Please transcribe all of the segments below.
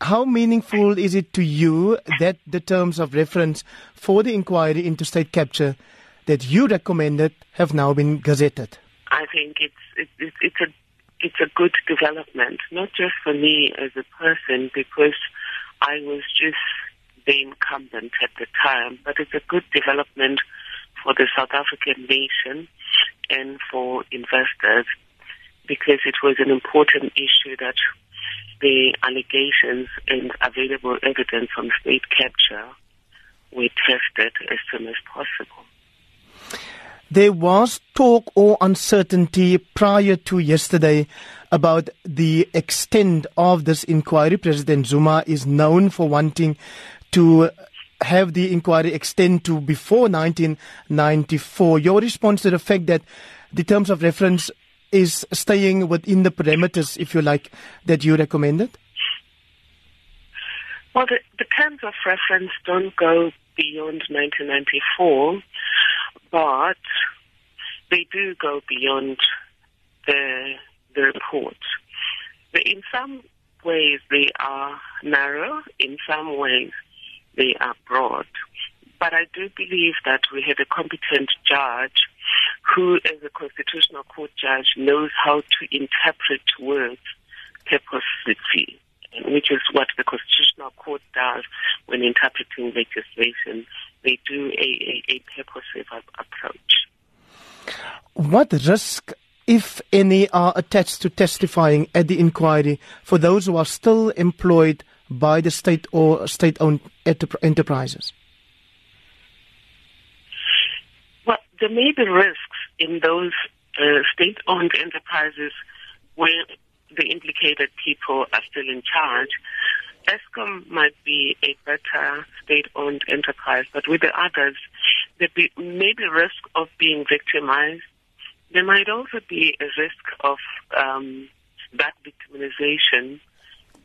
How meaningful is it to you that the terms of reference for the inquiry into state capture that you recommended have now been gazetted? I think it's it's, it's a it's a good development, not just for me as a person, because I was just the incumbent at the time, but it's a good development for the South African nation and for investors because it was an important issue that the allegations and available evidence on state capture were tested as soon as possible. There was talk or uncertainty prior to yesterday about the extent of this inquiry. President Zuma is known for wanting to have the inquiry extend to before 1994. Your response to the fact that the terms of reference is staying within the parameters, if you like, that you recommended? Well, the, the terms of reference don't go beyond 1994 but they do go beyond the the report. In some ways, they are narrow. In some ways, they are broad. But I do believe that we had a competent judge who, as a constitutional court judge, knows how to interpret words purposefully, which is what the constitutional court does when interpreting legislation. They do a, a, a purposive approach. What risk, if any, are attached to testifying at the inquiry for those who are still employed by the state or state owned enterprises? Well, there may be risks in those uh, state owned enterprises where the implicated people are still in charge. Eskom might be a better state-owned enterprise, but with the others, there be, may be a risk of being victimized. There might also be a risk of um, that victimization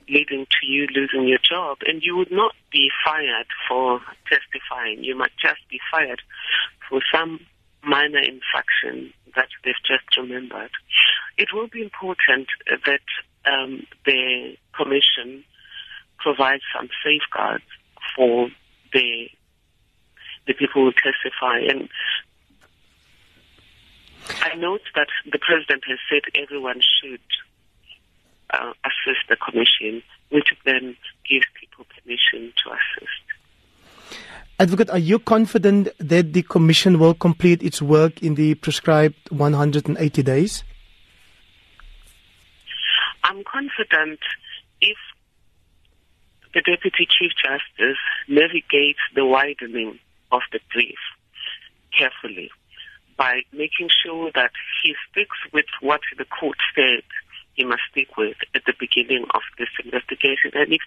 leading to you losing your job, and you would not be fired for testifying. You might just be fired for some minor infraction that they've just remembered. It will be important that um, the commission provides some safeguards for the the people who testify. And I note that the president has said everyone should uh, assist the commission, which then gives people permission to assist. Advocate, are you confident that the commission will complete its work in the prescribed 180 days? I'm confident if the Deputy Chief Justice navigates the widening of the brief carefully by making sure that he sticks with what the court said he must stick with at the beginning of this investigation. And if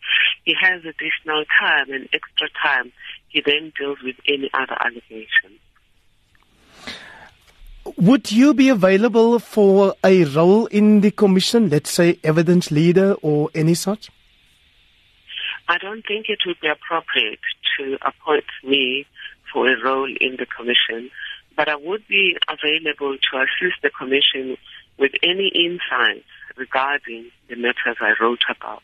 he has additional time and extra time, he then deals with any other allegations. Would you be available for a role in the commission, let's say evidence leader or any such? I don't think it would be appropriate to appoint me for a role in the commission, but I would be available to assist the commission with any insights regarding the matters I wrote about.